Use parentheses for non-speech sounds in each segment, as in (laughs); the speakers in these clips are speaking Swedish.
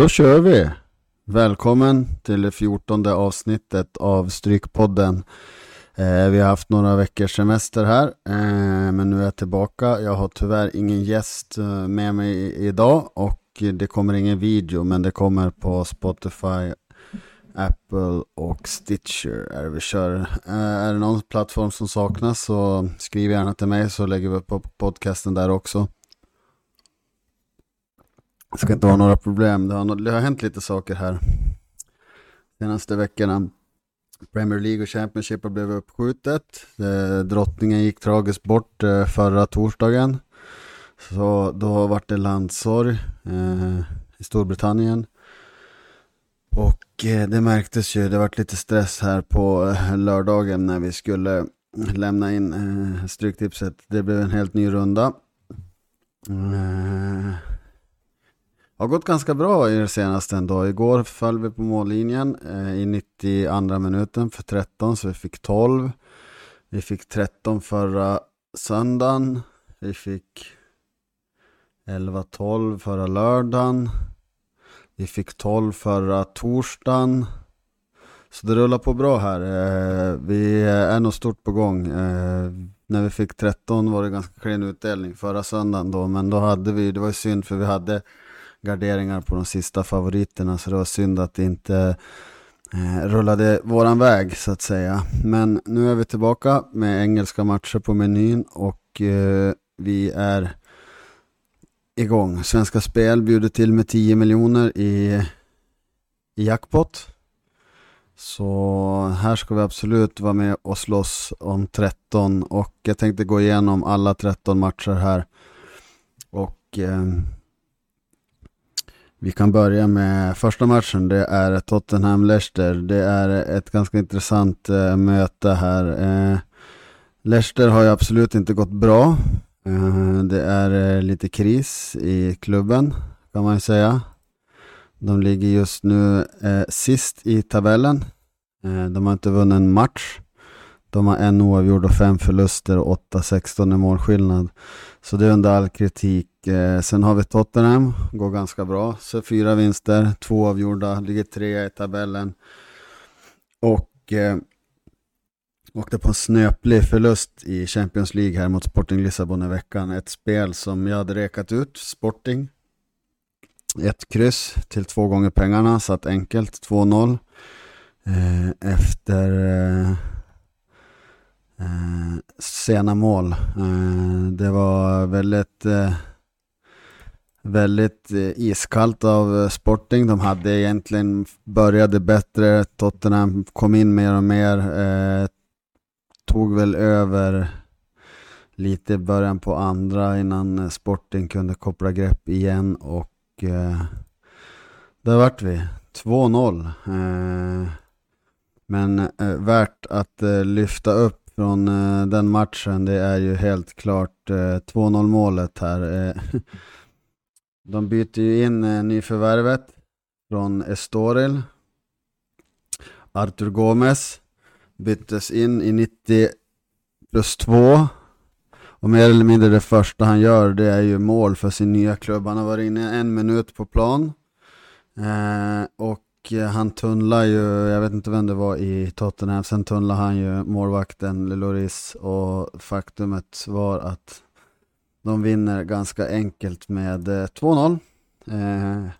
Då kör vi! Välkommen till det fjortonde avsnittet av Strykpodden. Eh, vi har haft några veckors semester här, eh, men nu är jag tillbaka. Jag har tyvärr ingen gäst eh, med mig idag och det kommer ingen video, men det kommer på Spotify, Apple och Stitcher är det vi kör. Eh, är det någon plattform som saknas så skriv gärna till mig så lägger vi upp podcasten där också. Det ska inte vara några problem. Det har, det har hänt lite saker här senaste veckorna. Premier League och Championship har blivit uppskjutet. Eh, drottningen gick tragiskt bort eh, förra torsdagen. Så då vart det landsorg eh, i Storbritannien. Och det märktes ju, det vart lite stress här på lördagen när vi skulle lämna in Stryktipset. Det blev en helt ny runda. Har gått ganska bra i det senaste ändå. Igår föll vi på mållinjen eh, i 92 minuten för 13 så vi fick 12. Vi fick 13 förra söndagen. Vi fick 11-12 förra lördagen. Vi fick 12 förra torsdagen. Så det rullar på bra här. Eh, vi är nog stort på gång. Eh, när vi fick 13 var det ganska klen utdelning förra söndagen då. Men då hade vi, det var ju synd för vi hade garderingar på de sista favoriterna så det var synd att det inte eh, rullade våran väg så att säga. Men nu är vi tillbaka med engelska matcher på menyn och eh, vi är igång. Svenska Spel bjuder till med 10 miljoner i, i jackpot. Så här ska vi absolut vara med och slåss om 13 och jag tänkte gå igenom alla 13 matcher här. Och eh, vi kan börja med första matchen, det är Tottenham-Leicester. Det är ett ganska intressant eh, möte här. Eh, Leicester har ju absolut inte gått bra. Eh, det är eh, lite kris i klubben, kan man ju säga. De ligger just nu eh, sist i tabellen. Eh, de har inte vunnit en match. De har en oavgjord och fem förluster och 8-16 i målskillnad. Så det är under all kritik. Eh, sen har vi Tottenham, går ganska bra. Så fyra vinster, två avgjorda, ligger trea i tabellen. Och eh, åkte på en snöplig förlust i Champions League här mot Sporting Lissabon i veckan. Ett spel som jag hade rekat ut, Sporting. Ett kryss till två gånger pengarna, satt enkelt, 2-0. Eh, efter eh, Eh, sena mål. Eh, det var väldigt, eh, väldigt eh, iskallt av Sporting. De hade egentligen började bättre. Tottenham kom in mer och mer. Eh, tog väl över lite i början på andra innan Sporting kunde koppla grepp igen och eh, där vart vi. 2-0. men värt att lyfta upp från eh, den matchen, det är ju helt klart eh, 2-0 målet här. Eh, (laughs) de byter ju in eh, nyförvärvet från Estoril. Artur Gomes byttes in i 90 plus 2. Och mer eller mindre det första han gör det är ju mål för sin nya klubb. Han har varit inne en minut på plan. Eh, och Eh, han tunnlar ju, jag vet inte vem det var i Tottenham, sen tunnlar han ju målvakten Loris och faktumet var att de vinner ganska enkelt med eh, 2-0. Eh,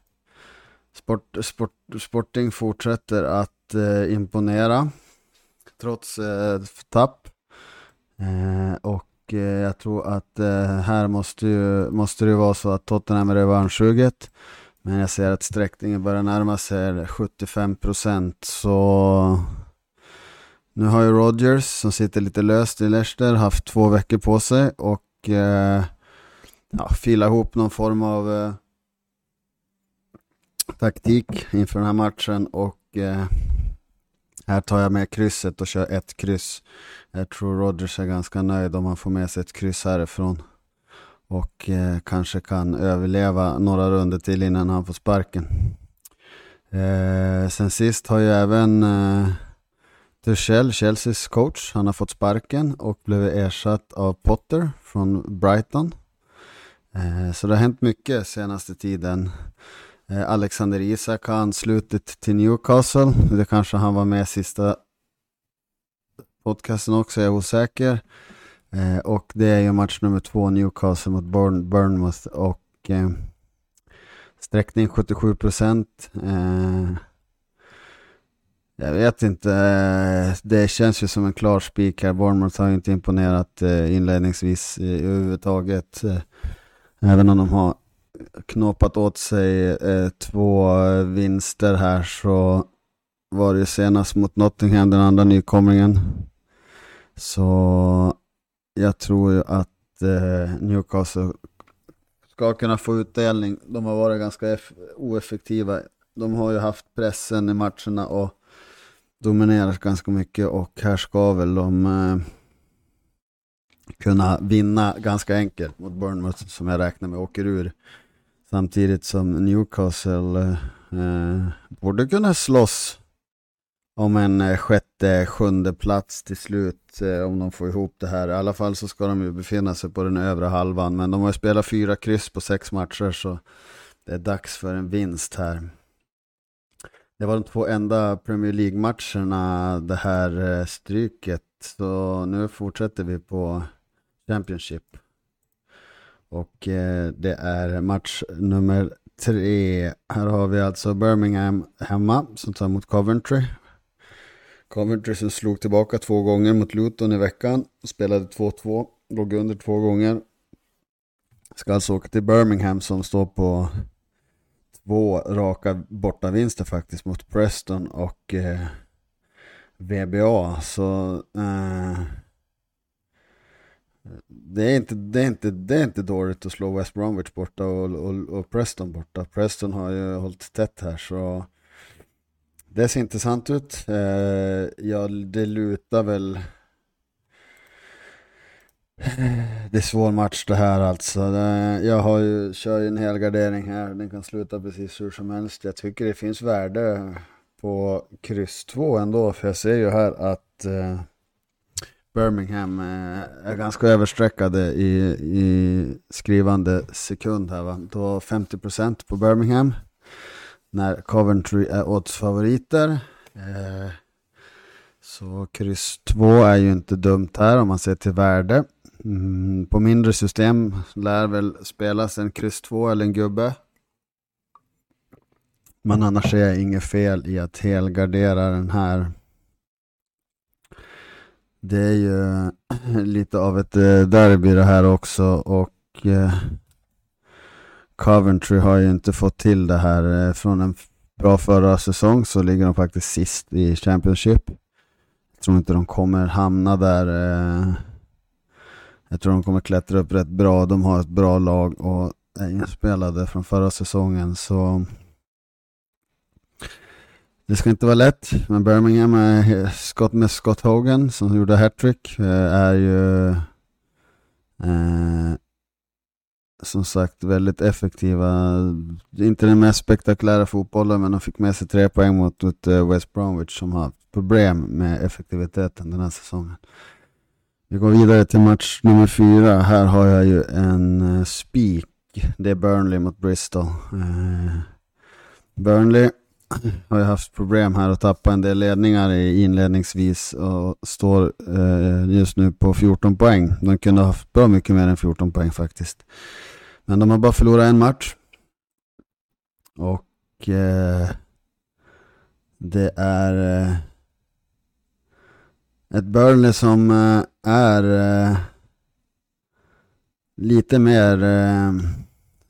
sport, sport, Sporting fortsätter att eh, imponera trots eh, tapp. Eh, och eh, jag tror att här måste, ju, måste det vara så att Tottenham är revanschsuget. Men jag ser att sträckningen börjar närma sig 75% så nu har ju Rogers som sitter lite löst i Leicester haft två veckor på sig och eh, ja, fila ihop någon form av eh, taktik inför den här matchen och eh, här tar jag med krysset och kör ett kryss. Jag tror Rogers är ganska nöjd om han får med sig ett kryss härifrån och eh, kanske kan överleva några runder till innan han får sparken. Eh, sen sist har ju även eh, Tuchel, Chelseas coach, han har fått sparken och blivit ersatt av Potter från Brighton. Eh, så det har hänt mycket senaste tiden. Eh, Alexander Isak har anslutit till Newcastle. Det kanske han var med sista podcasten också, jag är osäker. Eh, och det är ju match nummer två, Newcastle mot Burn Bournemouth. Och eh, sträckning 77 procent. Eh, jag vet inte, eh, det känns ju som en klar spik här. Bournemouth har ju inte imponerat eh, inledningsvis eh, överhuvudtaget. Eh, även om de har knåpat åt sig två vinster här så var det senast mot Nottingham, den andra nykomlingen. Så jag tror ju att eh, Newcastle ska kunna få utdelning. De har varit ganska oeffektiva. De har ju haft pressen i matcherna och dominerat ganska mycket och här ska väl de eh, kunna vinna ganska enkelt mot Bournemouth som jag räknar med åker ur. Samtidigt som Newcastle eh, eh borde kunna slåss om en eh, sjätte, sjunde plats till slut eh, om de får ihop det här. I alla fall så ska de ju befinna sig på den övre halvan. Men de har ju spelat fyra kryss på sex matcher så det är dags för en vinst här. Det var de två enda Premier League-matcherna det här eh, stryket. Så nu fortsätter vi på Championship. Och det är match nummer tre. Här har vi alltså Birmingham hemma som tar emot Coventry. Coventry som slog tillbaka två gånger mot Luton i veckan. Spelade 2-2, låg under två gånger. Ska alltså åka till Birmingham som står på två raka bortavinster faktiskt mot Preston och eh, VBA. Så eh, det, är inte, det, är inte, det är inte dåligt att slå West Bromwich borta och, och, och Preston borta. Preston har ju hållit tätt här så det ser intressant ut. Eh, ja, det lutar väl... Eh, det är svår match det här alltså. Jag har ju, kör ju en hel gardering här. Den kan sluta precis hur som helst. Jag tycker det finns värde på kryss 2 ändå. För jag ser ju här att eh, Birmingham eh, är ganska översträckade i, i skrivande sekund här va. Då 50% på Birmingham när Coventry är oddsfavoriter. Eh, så kryss 2 är ju inte dumt här om man ser till värde. Mm, på mindre system lär väl spelas en kryss 2 eller en gubbe. Men annars är det inget fel i att helgardera den här. Det är ju (clears throat) lite av ett eh, derby det här också och eh, Coventry har ju inte fått till det här. Eh, från en bra förra säsong så ligger de faktiskt sist i Championship. Jag tror inte de kommer hamna där. Eh. Jag tror de kommer klättra upp rätt bra. De har ett bra lag och är inspelade från förra säsongen. Så det ska inte vara lätt, men Birmingham är Scott med Scott Hogan som gjorde hattrick eh, är ju eh, som sagt väldigt effektiva. Inte den mest spektakulära fotbollen men de fick med sig tre poäng mot, mot eh, West Bromwich som har problem med effektiviteten den här säsongen. Vi går vidare till match nummer fyra. Här har jag ju en eh, spik. Det är Burnley mot Bristol. Eh, Burnley har ju haft problem här och tappat en del ledningar inledningsvis och står just nu på 14 poäng. De kunde ha haft bra mycket mer än 14 poäng faktiskt. Men de har bara förlorat en match. Och eh, det är eh, ett Burnley som eh, är eh, lite mer eh,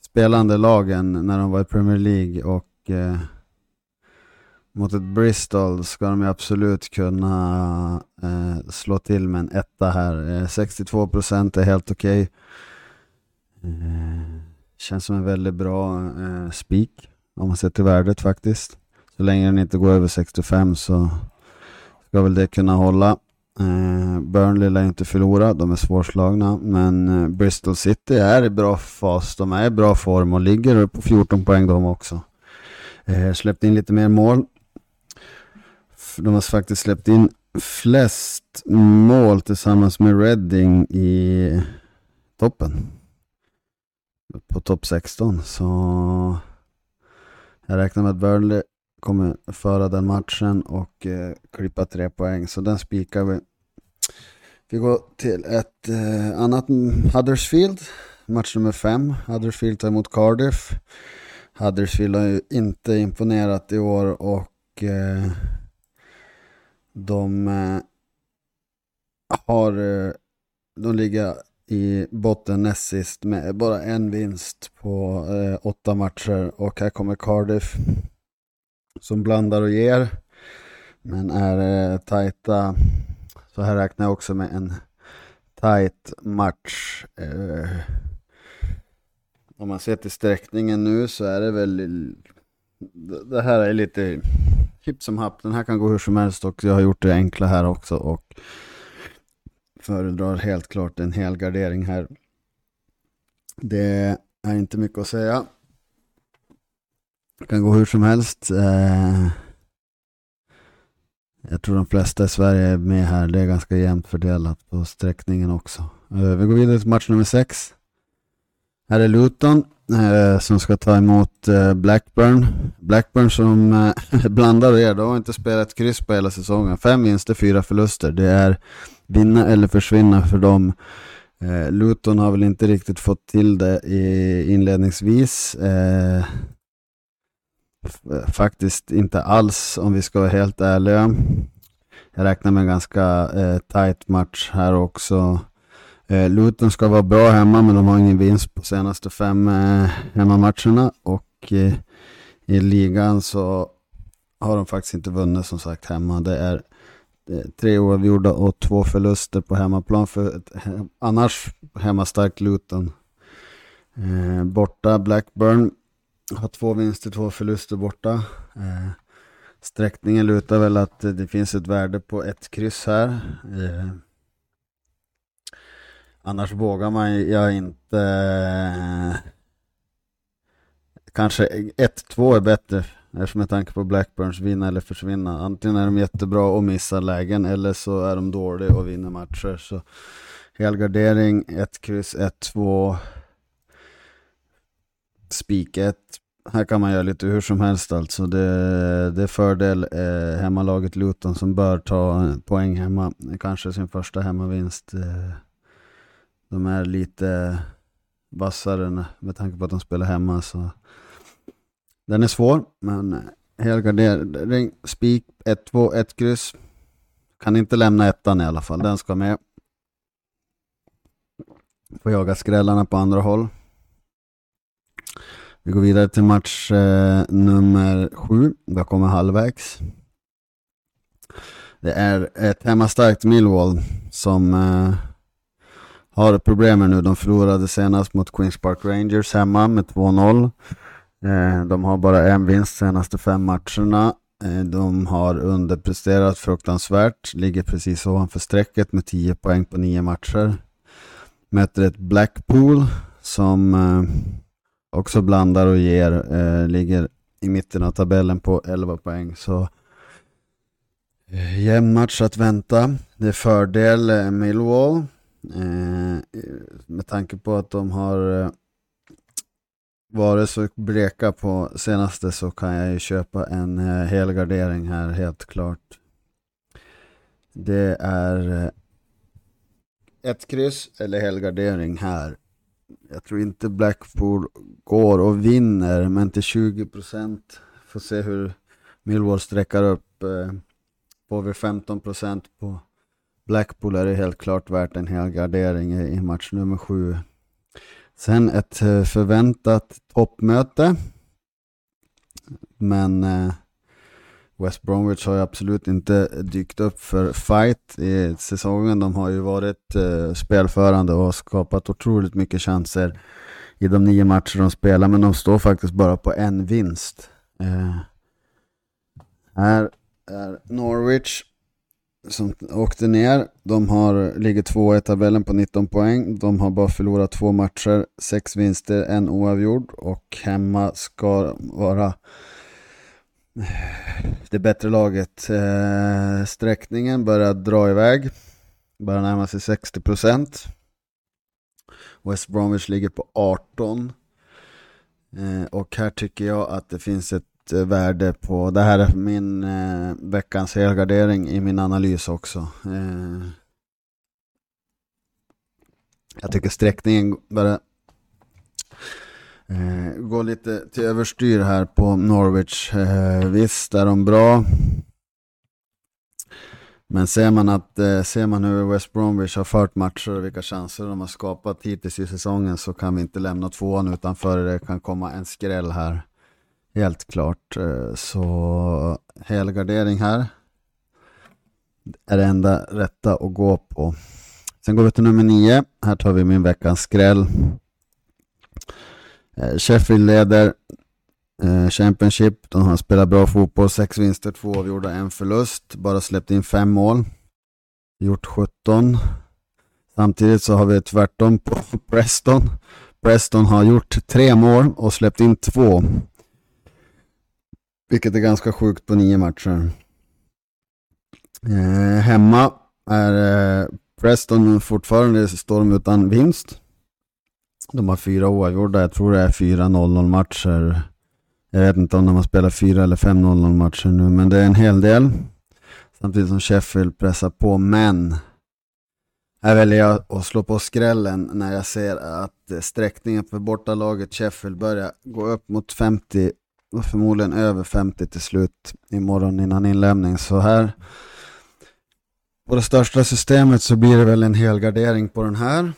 spelande lag än när de var i Premier League och eh, mot ett Bristol ska de ju absolut kunna eh, slå till med en etta här. Eh, 62% är helt okej. Okay. Eh, känns som en väldigt bra eh, spik om man ser till värdet faktiskt. Så länge den inte går över 65 så ska väl det kunna hålla. Eh, Burnley lär inte förlora, de är svårslagna. Men eh, Bristol City är i bra fas, de är i bra form och ligger på 14 poäng de också. Eh, släppt in lite mer mål. De har faktiskt släppt in flest mål tillsammans med Reading i toppen på topp 16. Så Jag räknar med att Burnley kommer föra den matchen och eh, klippa tre poäng, så den spikar vi. Vi går till ett eh, annat Huddersfield, match nummer fem. Huddersfield tar emot Cardiff. Huddersfield har ju inte imponerat i år och eh, de eh, har, eh, de ligger i botten näst sist med bara en vinst på eh, åtta matcher och här kommer Cardiff som blandar och ger men är eh, tajta. Så här räknar jag också med en tajt match. Eh, om man ser till sträckningen nu så är det väl det här är lite hipp som happ. Den här kan gå hur som helst och jag har gjort det enkla här också och föredrar helt klart en hel gardering här. Det är inte mycket att säga. Det kan gå hur som helst. Eh, jag tror de flesta i Sverige är med här. Det är ganska jämnt fördelat på sträckningen också. Eh, vi går vidare till match nummer sex. Här är Luton eh, som ska ta emot Blackburn. Blackburn som (laughs) blandar er, de har inte spelat kryss på hela säsongen. Fem vinster, fyra förluster. Det är vinna eller försvinna för dem. Eh, Luton har väl inte riktigt fått till det i, inledningsvis. Eh, faktiskt inte alls om vi ska vara helt ärliga. Jag räknar med en ganska eh, tight match här också. Eh, Luton ska vara bra hemma men de har ingen vinst på senaste fem eh, hemmamatcherna och eh, i ligan så har de faktiskt inte vunnit som sagt hemma. Det är Eh, tre oavgjorda och två förluster på hemmaplan för ett annars hemmastarkt Luton. Eh, borta Blackburn har två vinster, två förluster borta. Eh, sträckningen lutar väl att det finns ett värde på ett kryss här. Eh, Annars vågar man jag inte... Eh, kanske 1-2 är bättre. Eftersom med tanke på Blackburns vinna eller försvinna. Antingen är de jättebra och missar lägen eller så är de dåliga och vinner matcher. Så helgardering, 1 kryss, 1-2. Spik 1. Här kan man göra lite hur som helst alltså. Det, det är fördel eh, hemmalaget Luton som bör ta poäng hemma. Kanske sin första hemmavinst. Eh, de är lite vassare med tanke på att de spelar hemma. Så den är svår, men eh, helgardering, spik, 1-2, 1 kryss. Kan inte lämna ettan i alla fall, den ska med. Får jaga skrällarna på andra håll. Vi går vidare till match eh, nummer sju. Vi kommer halvvägs. Det är ett hemmastarkt Millwall som eh, har problem nu. De förlorade senast mot Queens Park Rangers hemma med 2-0. Eh, de har bara en vinst senaste fem matcherna. Eh, de har underpresterat fruktansvärt, ligger precis ovanför strecket med 10 poäng på 9 matcher. Möter ett Blackpool som eh, också blandar och ger, ligger i mitten av tabellen på 11 poäng. Så jämn match att vänta. Det är fördel Millwall. Med tanke på att de har Vare sig så bleka på senaste så kan jag ju köpa en eh, helgardering här helt klart. Det är eh, ett kryss eller helgardering här. Jag tror inte Blackpool går och vinner men till 20% får se hur Millwall sträckar upp. På får vi 15% på Blackpool är det helt klart värt en hel gardering i match nummer sju. Sen ett eh, förväntat toppmöte. Men eh, West Bromwich har ju absolut inte dykt upp för fight i säsongen. De har ju varit eh, spelförande och skapat otroligt mycket chanser i de nio matcher de spelar. Men de står faktiskt bara på en vinst. här är Norwich som åkte ner. De har, ligger två i tabellen på 19 poäng. De har bara förlorat två matcher, sex vinster, en oavgjord och hemma ska vara det bättre laget. Eh, sträckningen börjar dra iväg, börjar närma sig 60 procent. West Bromwich ligger på 18. Eh, och här tycker jag att det finns ett Eh, värde på, det här är min eh, veckans helgardering i min analys också. Eh, jag tycker sträckningen börjar eh, gå lite till överstyr här på Norwich. Eh, visst är de bra. Men ser man, att, eh, ser man hur West Bromwich har fört matcher och vilka chanser de har skapat hittills i säsongen så kan vi inte lämna tvåan utanför. Det kan komma en skräll här. Helt klart. Eh, så helgardering här är det enda rätta att gå på. Sen går vi till nummer nio. Här tar vi min veckans skräll. Eh, Sheffield leder eh, Championship. De har spelat bra fotboll. Sex vinster, två avgjorda, en förlust. Bara släppt in fem mål. Gjort 17. Samtidigt så har vi tvärtom på (laughs) Preston. Preston har gjort tre mål och släppt in två. Vilket är ganska sjukt på nio matcher. Eh, hemma är eh, Preston fortfarande står de utan vinst. De har fyra oavgjorda, jag tror det är fyra 0-0 matcher. Jag vet inte om de har spelat fyra eller fem 0-0 matcher nu, men det är en hel del. Samtidigt som Sheffield pressar på, men här väljer jag att slå på skrällen när jag ser att sträckningen för bortalaget Sheffield börjar gå upp mot 50 och förmodligen över 50 till slut imorgon innan inlämning. Så här på det största systemet så blir det väl en helgardering på den här.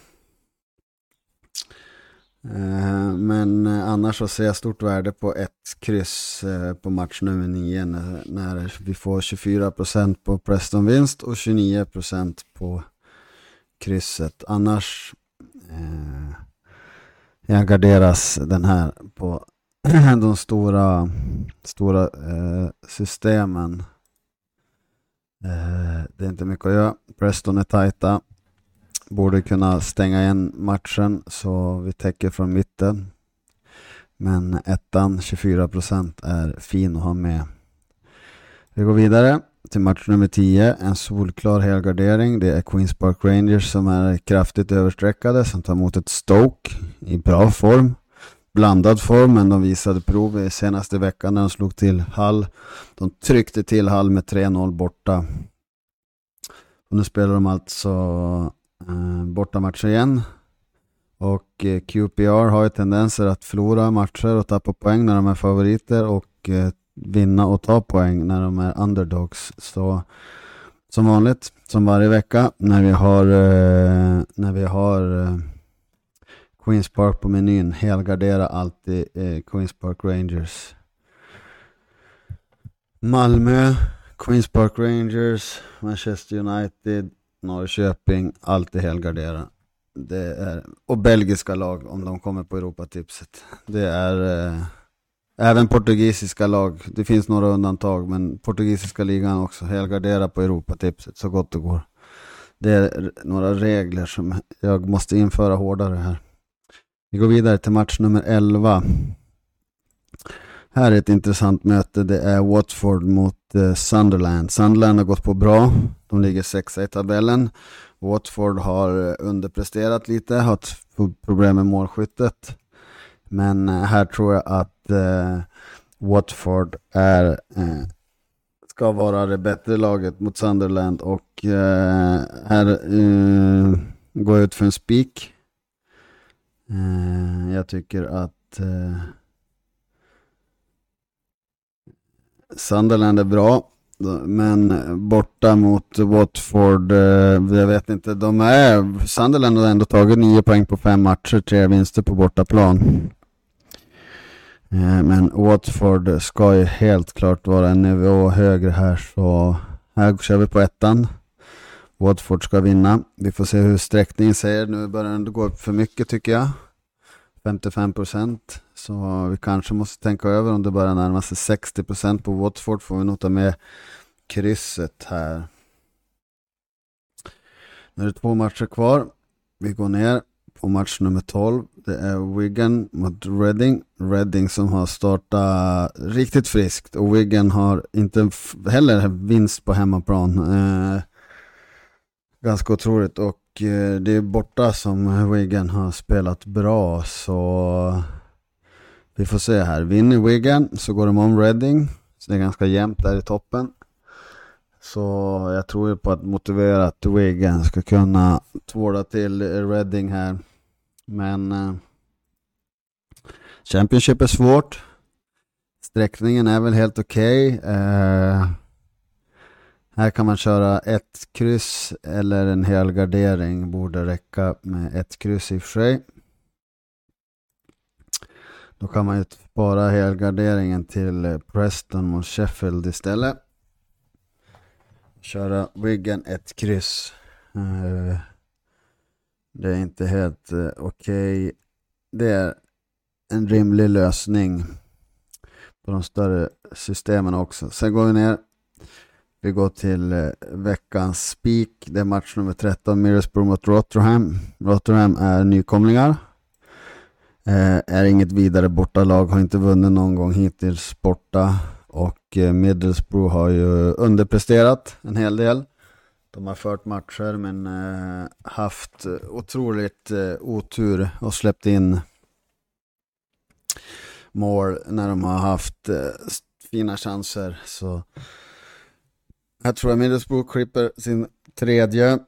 Eh, men annars så ser jag stort värde på ett kryss eh, på match nummer 9 när vi får 24% på Preston-vinst och 29% på krysset. Annars eh, jag garderas den här på (clears throat) de stora, stora eh, systemen. Eh, det är inte mycket att göra. Preston är tajta. Borde kunna stänga igen matchen så vi täcker från mitten. Men ettan, 24 procent, är fin att ha med. Vi går vidare till match nummer 10. En solklar helgardering. Det är Queens Park Rangers som är kraftigt överstreckade som tar emot ett Stoke i bra form blandad form, men de visade prov i senaste veckan när de slog till Hall. De tryckte till Hall med 3-0 borta. Och nu spelar de alltså eh, bortamatcher igen. Och eh, QPR har ju tendenser att förlora matcher och tappa poäng när de är favoriter och eh, vinna och ta poäng när de är underdogs. Så som vanligt, som varje vecka, när vi har, eh, när vi har eh, Queens Park på menyn. Helgardera alltid eh, Queens Park Rangers. Malmö, Queens Park Rangers, Manchester United, Norrköping. Alltid helgardera. Det är, och belgiska lag om de kommer på Europatipset. Det är eh, även portugisiska lag. Det finns några undantag men portugisiska ligan också. Helgardera på Europatipset så gott det går. Det är några regler som jag måste införa hårdare här. Vi går vidare till match nummer 11. Här är ett intressant möte. Det är Watford mot eh, Sunderland. Sunderland har gått på bra. De ligger sexa i tabellen. Watford har eh, underpresterat lite, har problem med målskyttet. Men eh, här tror jag att eh, Watford är, eh, ska vara det bättre laget mot Sunderland och eh, här eh, går jag ut för en spik. Eh, jag tycker att eh, Sunderland är bra. Men borta mot Watford, eh, jag vet inte, de är, Sunderland har ändå tagit nio poäng på fem matcher, tre vinster på bortaplan. Eh, men Watford ska ju helt klart vara en nivå högre här, så här kör vi på ettan. Watford ska vinna. Vi får se hur sträckningen säger. Nu börjar det gå upp för mycket tycker jag. 55 procent. Så vi kanske måste tänka över om det börjar närma sig 60 procent på Watford. Får vi nog ta med krysset här. Nu är det två matcher kvar. Vi går ner på match nummer 12. Det är Wigan mot Reading. Reading som har startat riktigt friskt och Wigan har inte heller vinst på hemmaplan. Eh, ganska otroligt och eh, det är borta som Wigan har spelat bra så Vi får se här. Vinner Wigan så går de om Reading. Så det är ganska jämnt där i toppen. Så jag tror ju på att motivera att Wigan ska kunna tvåla till Reading här. Men eh, Championship är svårt. Sträckningen är väl helt okej. Okay. Eh, här kan man köra ett kryss eller en helgardering. Borde räcka med ett kryss i och för sig. Då kan man ju spara helgarderingen till eh, Preston mot Sheffield istället. Köra wiggen ett kryss. Eh, det är inte helt eh, okej. Okay. Det är en rimlig lösning på de större systemen också. Sen går vi ner. Vi går till eh, veckans spik. Det är match nummer 13, Middlesbrough mot Rotherham. Rotherham är nykomlingar. Eh, är inget vidare bortalag, har inte vunnit någon gång hittills borta. Och eh, Middlesbrough har ju underpresterat en hel del. De har fört matcher men eh, haft otroligt eh, otur och släppt in mål när de har haft eh, fina chanser. Så här tror jag Middlesbrough klipper sin tredje,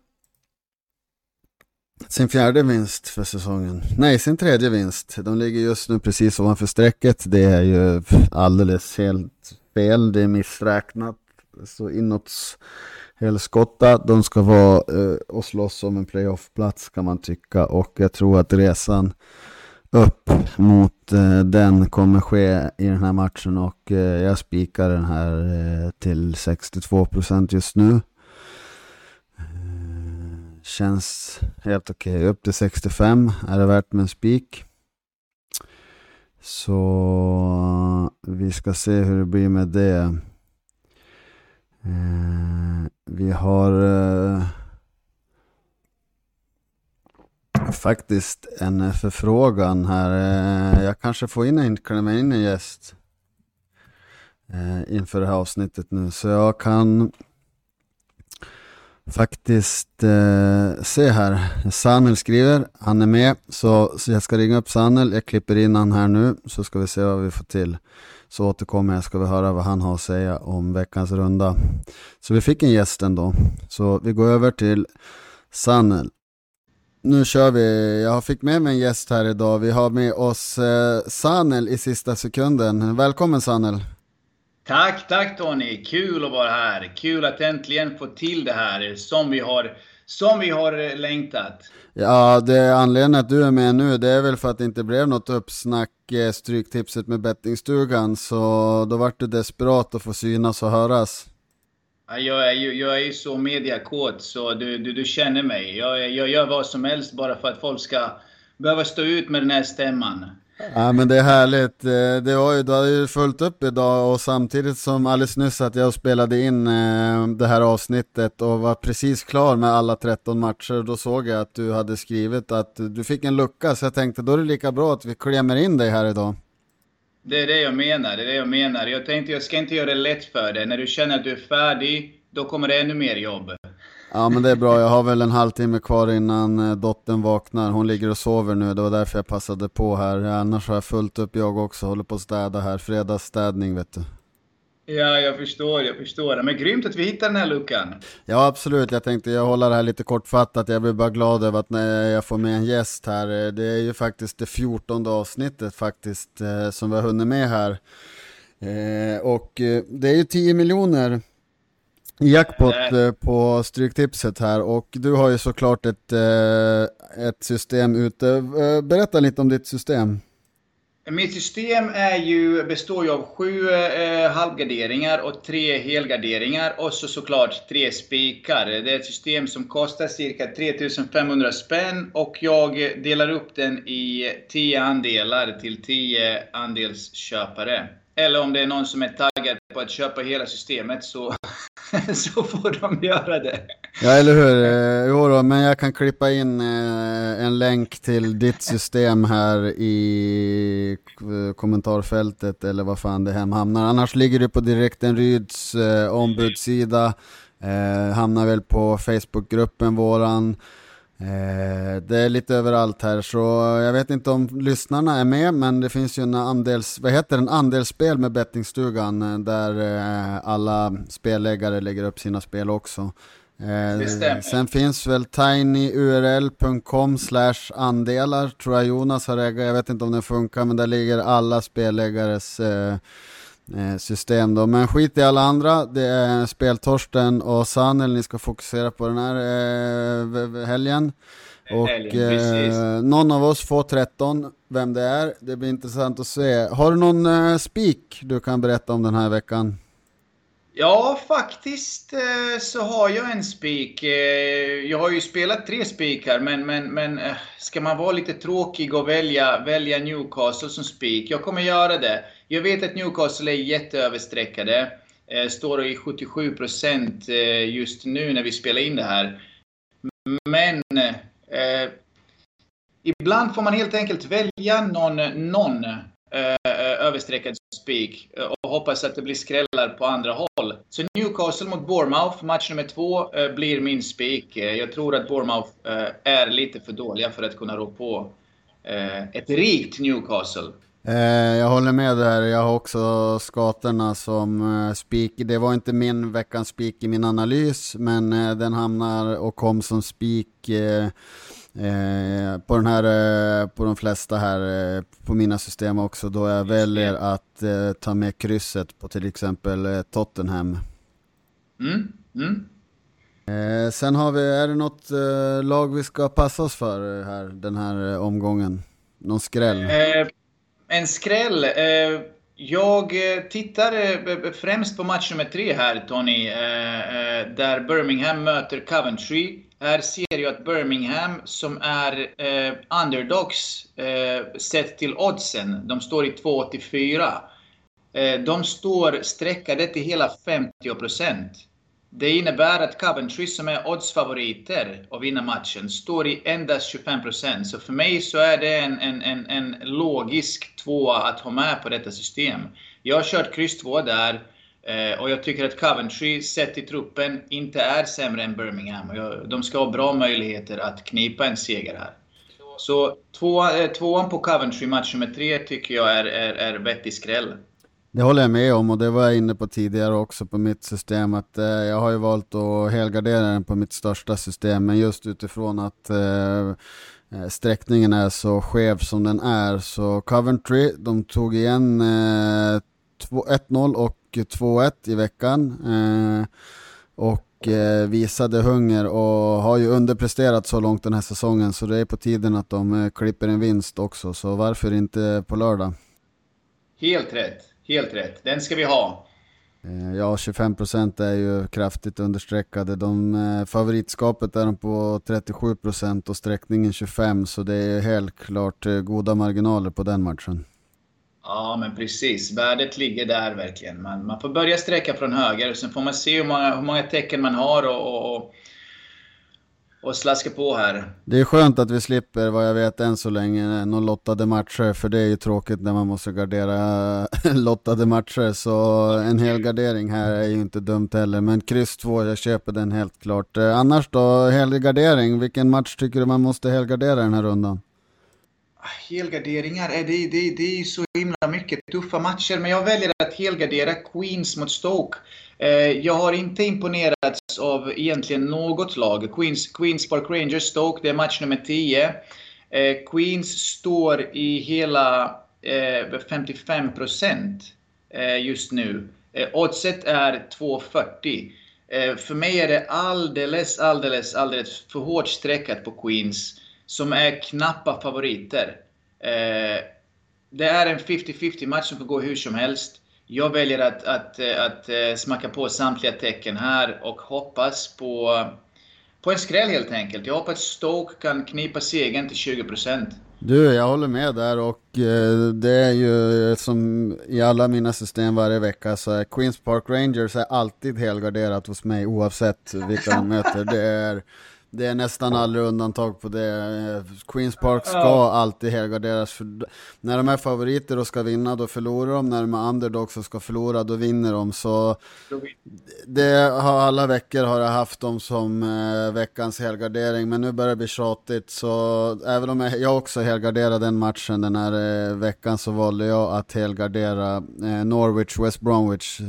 sin fjärde vinst för säsongen. Nej, sin tredje vinst. De ligger just nu precis ovanför strecket. Det är ju alldeles helt fel. Det är missräknat. Så inåt helskotta. De ska vara eh, och slåss om en playoffplats kan man tycka. Och jag tror att resan upp mot eh, den kommer ske i den här matchen och eh, jag spikar den här eh, till 62% just nu. Eh, känns helt okej. Okay. Upp till 65 är det värt med en spik. Så vi ska se hur det blir med det. Eh, vi har eh, faktiskt en eh, förfrågan här. Eh, jag kanske får in en, klämma in en gäst eh, inför det här avsnittet nu. Så jag kan faktiskt eh, se här. Sanel skriver, han är med. Så, så jag ska ringa upp Sanel. Jag klipper in han här nu så ska vi se vad vi får till. Så återkommer jag ska vi höra vad han har att säga om veckans runda. Så vi fick en gäst ändå. Så vi går över till Sanel. Nu kör vi. Jag fick med mig en gäst här idag. Vi har med oss eh, Sanel i sista sekunden. Välkommen Sanel. Tack, tack Tony. Kul att vara här. Kul att äntligen få till det här som vi har, som vi har eh, längtat. Ja, det anledningen att du är med nu, det är väl för att det inte blev något uppsnack, eh, Stryktipset med bettingstugan. Så då vart du desperat att få synas och höras. Jag är ju, jag är ju så mediakåt så du, du, du känner mig. Jag, jag gör vad som helst bara för att folk ska behöva stå ut med den här stämman. Ja men det är härligt. Eh, det var ju, du hade ju fullt upp idag och samtidigt som alldeles nyss att jag spelade in eh, det här avsnittet och var precis klar med alla 13 matcher. Då såg jag att du hade skrivit att du fick en lucka så jag tänkte då är det lika bra att vi klämmer in dig här idag. Det är det jag menar, det är det jag menar. Jag tänkte jag ska inte göra det lätt för dig. När du känner att du är färdig, då kommer det ännu mer jobb. Ja men det är bra, jag har väl en halvtimme kvar innan eh, dottern vaknar. Hon ligger och sover nu, det var därför jag passade på här. Annars har jag fullt upp jag också, håller på att städa här. Fredagsstädning vet du. Ja, jag förstår, jag förstår. Men grymt att vi hittar den här luckan. Ja, absolut. Jag tänkte jag håller det här lite kortfattat. Jag blir bara glad över att när jag får med en gäst här. Det är ju faktiskt det fjortonde avsnittet faktiskt eh, som vi har hunnit med här. Eh, och eh, det är ju 10 miljoner jackpot på Stryktipset här och du har ju såklart ett, ett system ute. Berätta lite om ditt system. Mitt system är ju, består ju av sju eh, halvgarderingar och tre helgarderingar och så såklart tre spikar. Det är ett system som kostar cirka 3500 spänn och jag delar upp den i 10 andelar till 10 andelsköpare. Eller om det är någon som är taggad på att köpa hela systemet så, (laughs) så får de göra det. Ja, eller hur? Eh, jo då, men jag kan klippa in eh, en länk till ditt system här i eh, kommentarfältet eller vad fan det hamnar. Annars ligger det på Direkten Ryds ombudssida. hamnar väl på Facebookgruppen våran. Det är lite överallt här så jag vet inte om lyssnarna är med men det finns ju en andels, vad heter en andelsspel med bettingstugan där alla spelläggare lägger upp sina spel också. Eh, sen finns väl tinyurl.com slash andelar tror jag Jonas har ägat, jag vet inte om det funkar men där ligger alla spelläggares eh, eh, system då. Men skit i alla andra, det är Speltorsten och Sanel ni ska fokusera på den här eh, helgen. Och eh, någon av oss får 13, vem det är, det blir intressant att se. Har du någon spik du kan berätta om den här veckan? Ja, faktiskt eh, så har jag en spik. Eh, jag har ju spelat tre spikar, men, men, men eh, ska man vara lite tråkig och välja, välja Newcastle som spik? Jag kommer göra det. Jag vet att Newcastle är jätteöverstreckade. Står i 77% just nu när vi spelar in det här. Men eh, ibland får man helt enkelt välja någon, någon eh, överstreckad spik eh, och hoppas att det blir skrällar på andra håll. Så Newcastle mot Bournemouth, match nummer två, eh, blir min spik. Eh, jag tror att Bournemouth är lite för dåliga för att kunna rå på ett rikt Newcastle. Jag håller med där. Jag har också skaterna som spik. Det var inte min veckans spik i min analys, men den hamnar och kom som spik Eh, på, den här, eh, på de flesta här, eh, på mina system också, då jag väljer att ta med krysset på till exempel Tottenham. Mm, mm. Sen har vi, är det något lag vi ska passa oss för här, den här omgången? Någon skräll? en skräll? Jag tittar främst på match nummer tre här, Tony, där Birmingham möter Coventry. Här ser ju att Birmingham, som är eh, underdogs eh, sett till oddsen, de står i 2,84. Eh, de står streckade till hela 50%. Det innebär att Coventry, som är oddsfavoriter att vinna matchen, står i endast 25%. Så för mig så är det en, en, en, en logisk tvåa att ha med på detta system. Jag har kört kryss 2 där. Eh, och jag tycker att Coventry, sett till truppen, inte är sämre än Birmingham. De ska ha bra möjligheter att knipa en seger här. Så två, eh, tvåan på Coventry, match nummer tre, tycker jag är, är, är vettig skräll. Det håller jag med om och det var jag inne på tidigare också på mitt system att eh, jag har ju valt att helgardera den på mitt största system men just utifrån att eh, eh sträckningen är så skev som den är så Coventry de tog igen eh, 1-0 och 2-1 i veckan. Eh, och eh, visade hunger och har ju underpresterat så långt den här säsongen så det är på tiden att de eh, klipper en vinst också. Så varför inte på lördag? Helt rätt, helt rätt. Den ska vi ha. Ja, 25% är ju kraftigt understreckade. De, favoritskapet är de på 37% och sträckningen 25% så det är helt klart goda marginaler på den matchen. Ja, men precis. Värdet ligger där verkligen. Man, man får börja sträcka från höger, sen får man se hur många, hur många tecken man har och, och, och slaska på här. Det är skönt att vi slipper, vad jag vet än så länge, någon lottade matcher, för det är ju tråkigt när man måste gardera (laughs) lottade matcher, så en hel gardering här är ju inte dumt heller. Men kryss 2, jag köper den helt klart. Eh, annars då, helgardering, vilken match tycker du man måste helgardera den här rundan? Ah, helgarderingar, det, det, det är så himla mycket tuffa matcher. Men jag väljer att helgardera Queens mot Stoke. Eh, jag har inte imponerats av egentligen något lag. Queens, Queens Park Rangers Stoke, det är match nummer 10. Eh, Queens står i hela eh, 55% just nu. Oddset är 2,40. För mig är det alldeles, alldeles, alldeles för hårt streckat på Queens som är knappa favoriter. Eh, det är en 50-50 match som får gå hur som helst. Jag väljer att, att, eh, att, att smacka på samtliga tecken här och hoppas på, på en skräll helt enkelt. Jag hoppas att Stoke kan knipa segern till 20%. Du, jag håller med där och eh, det är ju eh, som i alla mina system varje vecka så är Queens Park Rangers är alltid helgarderat hos mig oavsett vilka de möter. Det är det är nästan aldrig undantag på det. Queens Park ska Ja. alltid helgarderas. För när de är favoriter och ska vinna, då förlorar de. När de är underdogs och ska förlora, då vinner de. Så det har alla veckor har jag haft dem som eh, veckans helgardering, men nu börjar det bli tjatigt. Så även om jag, också helgarderade den matchen den här eh, veckan så valde jag att helgardera eh, Norwich, West Bromwich.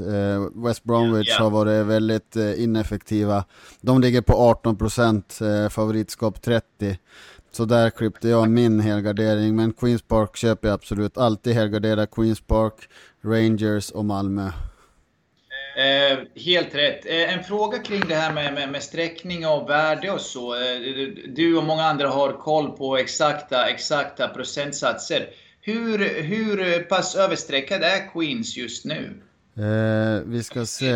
West Bromwich Ja. har varit väldigt ineffektiva. De ligger på 18%, eh, favoritskap 30. Så där klippte jag min helgardering, men Queens Park köper jag absolut. Alltid helgardera Queens Park, Rangers och Malmö. Eh, helt rätt. Eh, en fråga kring det här med, med, med sträckning och värde och så. Eh, du och många andra har koll på exakta, exakta procentsatser. Hur, hur pass överstreckad är Queens just nu? Eh, vi ska se.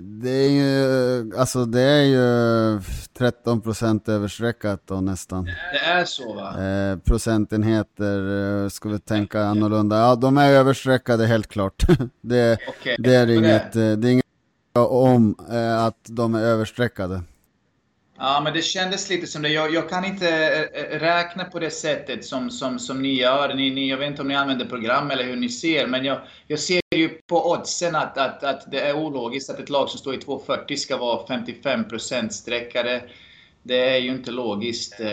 Det är ju, alltså det är ju 13% överstreckat då nästan. Det är så va? Eh, procentenheter, eh, ska vi tänka annorlunda. Ja, de är överstreckade helt klart. (laughs) det, Okej, det är inget, eh, det är inget om eh, att de är överstreckade. Ja, men det kändes lite som det. Jag, jag kan inte eh, eh, räkna på det sättet som, som, som ni gör. Ni, ni, jag vet inte om ni använder program eller hur ni ser, men jag, jag ser ju på oddsen att, att, att det är ologiskt att ett lag som står i 2,40 ska vara 55% sträckare. Det är ju inte logiskt eh,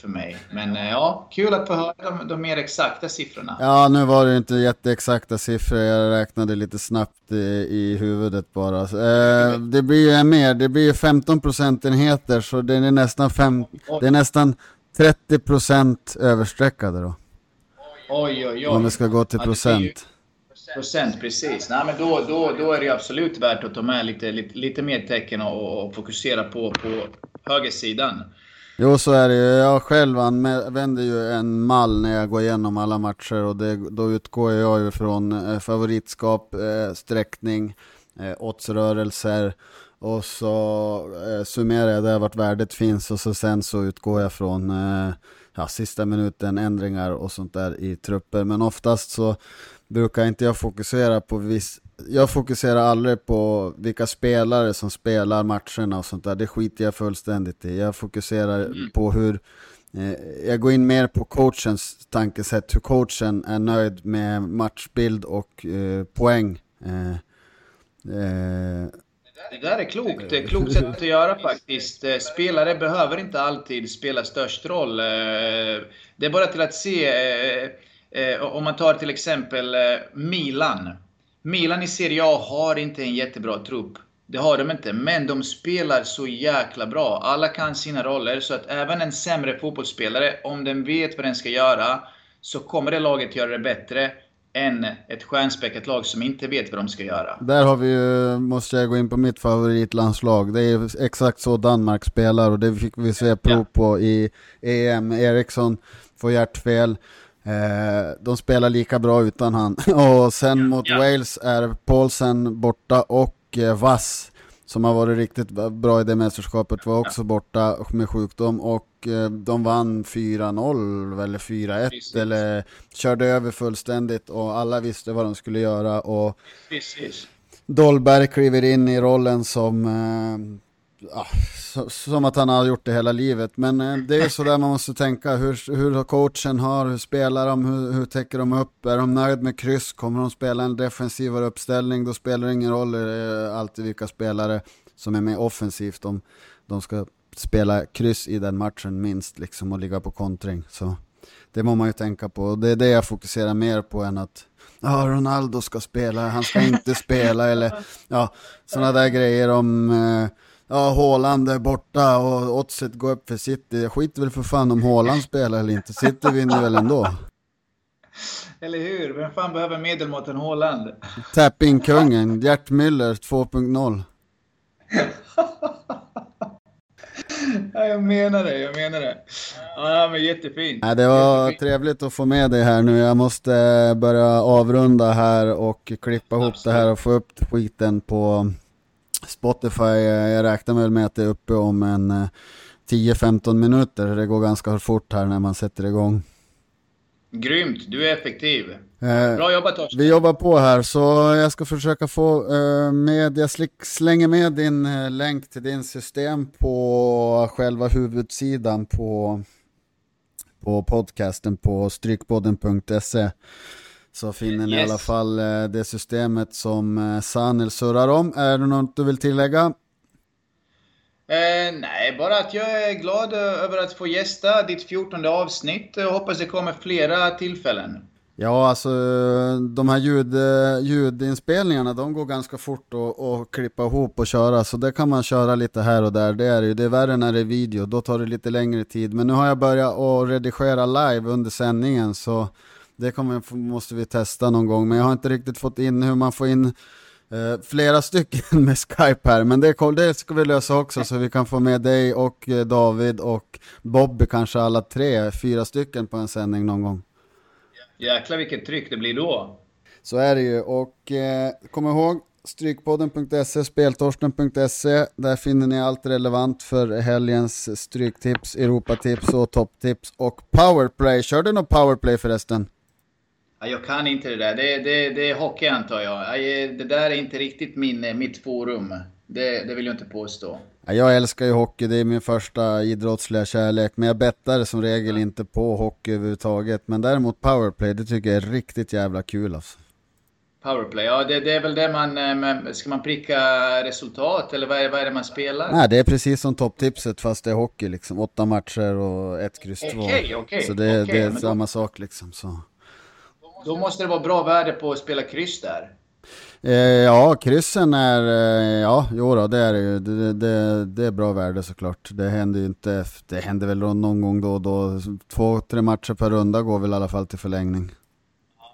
för mig. Men eh, ja, kul att få höra de, de mer exakta siffrorna. Ja, nu var det inte jätteexakta siffror, jag räknade lite snabbt i, i huvudet bara. Eh, det blir ju mer, det blir ju 15 procentenheter, så det är nästan, fem, det är nästan 30 procent överstreckade då. Oj, oj, oj. Om vi ska gå till Ja, blir ju- procent. Procent, precis. Nej, men då, då, då är det absolut värt att ta med lite, lite, lite mer tecken och, och fokusera på, på högersidan. Jo, så är det ju. Jag själv använder ju en mall när jag går igenom alla matcher och det, då utgår jag ju från eh, favoritskap, eh, sträckning, eh, oddsrörelser och så summerar jag där vart värdet finns och så sen så utgår jag från ja, sista minuten ändringar och sånt där i trupper. Men oftast så brukar inte jag fokusera på viss jag fokuserar aldrig på vilka spelare som spelar matcherna och sånt där. Det skiter jag fullständigt i. Jag fokuserar på hur eh, jag går in mer på coachens tankesätt, hur coachen är nöjd med matchbild och eh, poäng. Eh, eh, Det där är klokt. Det är klokt sätt att göra faktiskt. Eh, Spelare behöver inte alltid spela störst roll. Eh, Det är bara till att se, eh, om man tar till exempel eh, Milan. Milan i Serie A har inte en jättebra trupp. Det har de inte, men de spelar så jäkla bra. Alla kan sina roller, så att även en sämre fotbollsspelare, om den vet vad den ska göra, så kommer det laget göra det bättre än ett stjärnspäckat lag som inte vet vad de ska göra. Där har vi ju, måste jag gå in på mitt favoritlandslag. Det är exakt så Danmark spelar och det fick vi se prov på i EM. Eriksson får hjärtfel. Eh, de spelar lika bra utan han. (laughs) Och sen mot Ja. Wales är Paulsen borta och eh, Vass som har varit riktigt bra i det mästerskapet var också borta med sjukdom och eh, de vann 4-0 eller 4-1 Precis. eller körde över fullständigt och alla visste vad de skulle göra och Precis. Dolberg kliver in i rollen som, ja, som att han har gjort det hela livet. Men eh, det är ju sådär man måste tänka. Hur, hur coachen har, hur spelar de, hur, hur täcker de upp? Är de nöjd med kryss? Kommer de spela en defensivare uppställning? Då spelar det ingen roll alltid vilka spelare som är med offensivt. De, de ska spela kryss i den matchen minst liksom och ligga på kontring. Så det må man ju tänka på. Och det är det jag fokuserar mer på än att ja, Ronaldo ska spela, han ska inte spela eller ja, sådana där grejer om eh, ja, Haaland är borta och oddset går upp för City. Jag skiter väl för fan om Haaland spelar eller inte. City vinner väl ändå. (laughs) Eller hur? Vem fan behöver medelmåtten Haaland? (laughs) Tapping-kungen, Gert Müller 2.0. (laughs) Ja, jag menar det, jag menar det. Ja, men jättefint. Nej, det var Jättefint. trevligt att få med dig här nu. Jag måste börja avrunda här och klippa ihop det här och få upp skiten på Spotify. Jag räknar väl med att det är uppe om en eh, 10-15 minuter. Det går ganska fort här när man sätter igång. Grymt, du är effektiv. Eh, Bra jobbat Torsten. Vi jobbar på här så jag ska försöka få eh, med, jag slänger med din eh, länk till din system på själva huvudsidan på, på podcasten på strykpodden.se. Så finner ni yes. i alla fall det systemet som Sanel surrar om. Är det något du vill tillägga? Eh, nej, bara att jag är glad över att få gästa ditt 14 avsnitt och hoppas det kommer flera tillfällen. Ja, alltså de här ljud, ljudinspelningarna, de går ganska fort att, klippa ihop och köra, så det kan man köra lite här och där. Det är ju, det är värre när det är video, då tar det lite längre tid. Men nu har jag börjat att redigera live under sändningen, så det kommer, måste vi testa någon gång. Men jag har inte riktigt fått in hur man får in Uh, flera stycken (laughs) med Skype här, men det, det, ska vi lösa också så vi kan få med dig och uh, David och Bobby, kanske alla tre, fyra stycken på en sändning någon gång. Jäklar vilket tryck det blir då. Så är det ju, och uh, kom ihåg Strykpodden.se, speltorsten.se, där finner ni allt relevant för helgens stryktips, Europatips och topptips och powerplay. Kör du något powerplay förresten? Jag kan inte det där. Det, det, det är hockey antar jag. Det där är inte riktigt min, mitt forum. Det, det vill jag inte påstå. Jag älskar ju hockey, det är min första idrottsliga kärlek. Men jag bettar som regel inte på hockey överhuvudtaget. Men däremot powerplay, det tycker jag är riktigt jävla kul alltså. Powerplay, ja det, det, är väl det man... Eh, ska man pricka resultat eller vad är, vad är det man spelar? Nej, det är precis som topptipset fast det är hockey liksom. Åtta matcher och ett kryss två. Okej, okay, okej. Okay, så det, okay, det är samma då... sak liksom. Så. Då måste det vara bra värde på att spela kryss där. Eh, ja, kryssen är, eh, ja, jo då, det är ju. Det, det, det, är bra värde såklart. Det händer ju inte, det händer väl någon gång då och då. Två, tre matcher per runda går väl i alla fall till förlängning.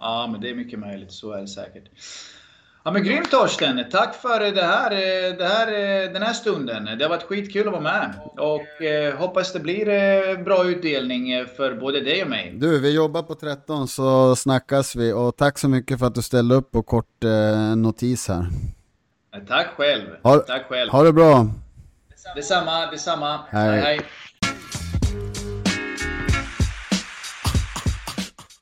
Ja, men det är mycket möjligt. Så är det säkert. Ja men grymt Torsten! Tack för det här, det här, den här stunden. Det har varit skitkul att vara med. Och eh, hoppas det blir eh, bra utdelning för både dig och mig. Du, vi jobbar på 13 så snackas vi. Och tack så mycket för att du ställde upp på kort eh, notis här. Tack själv. Ha, tack själv. Ha det bra. Detsamma, detsamma. Hej, hej. hej.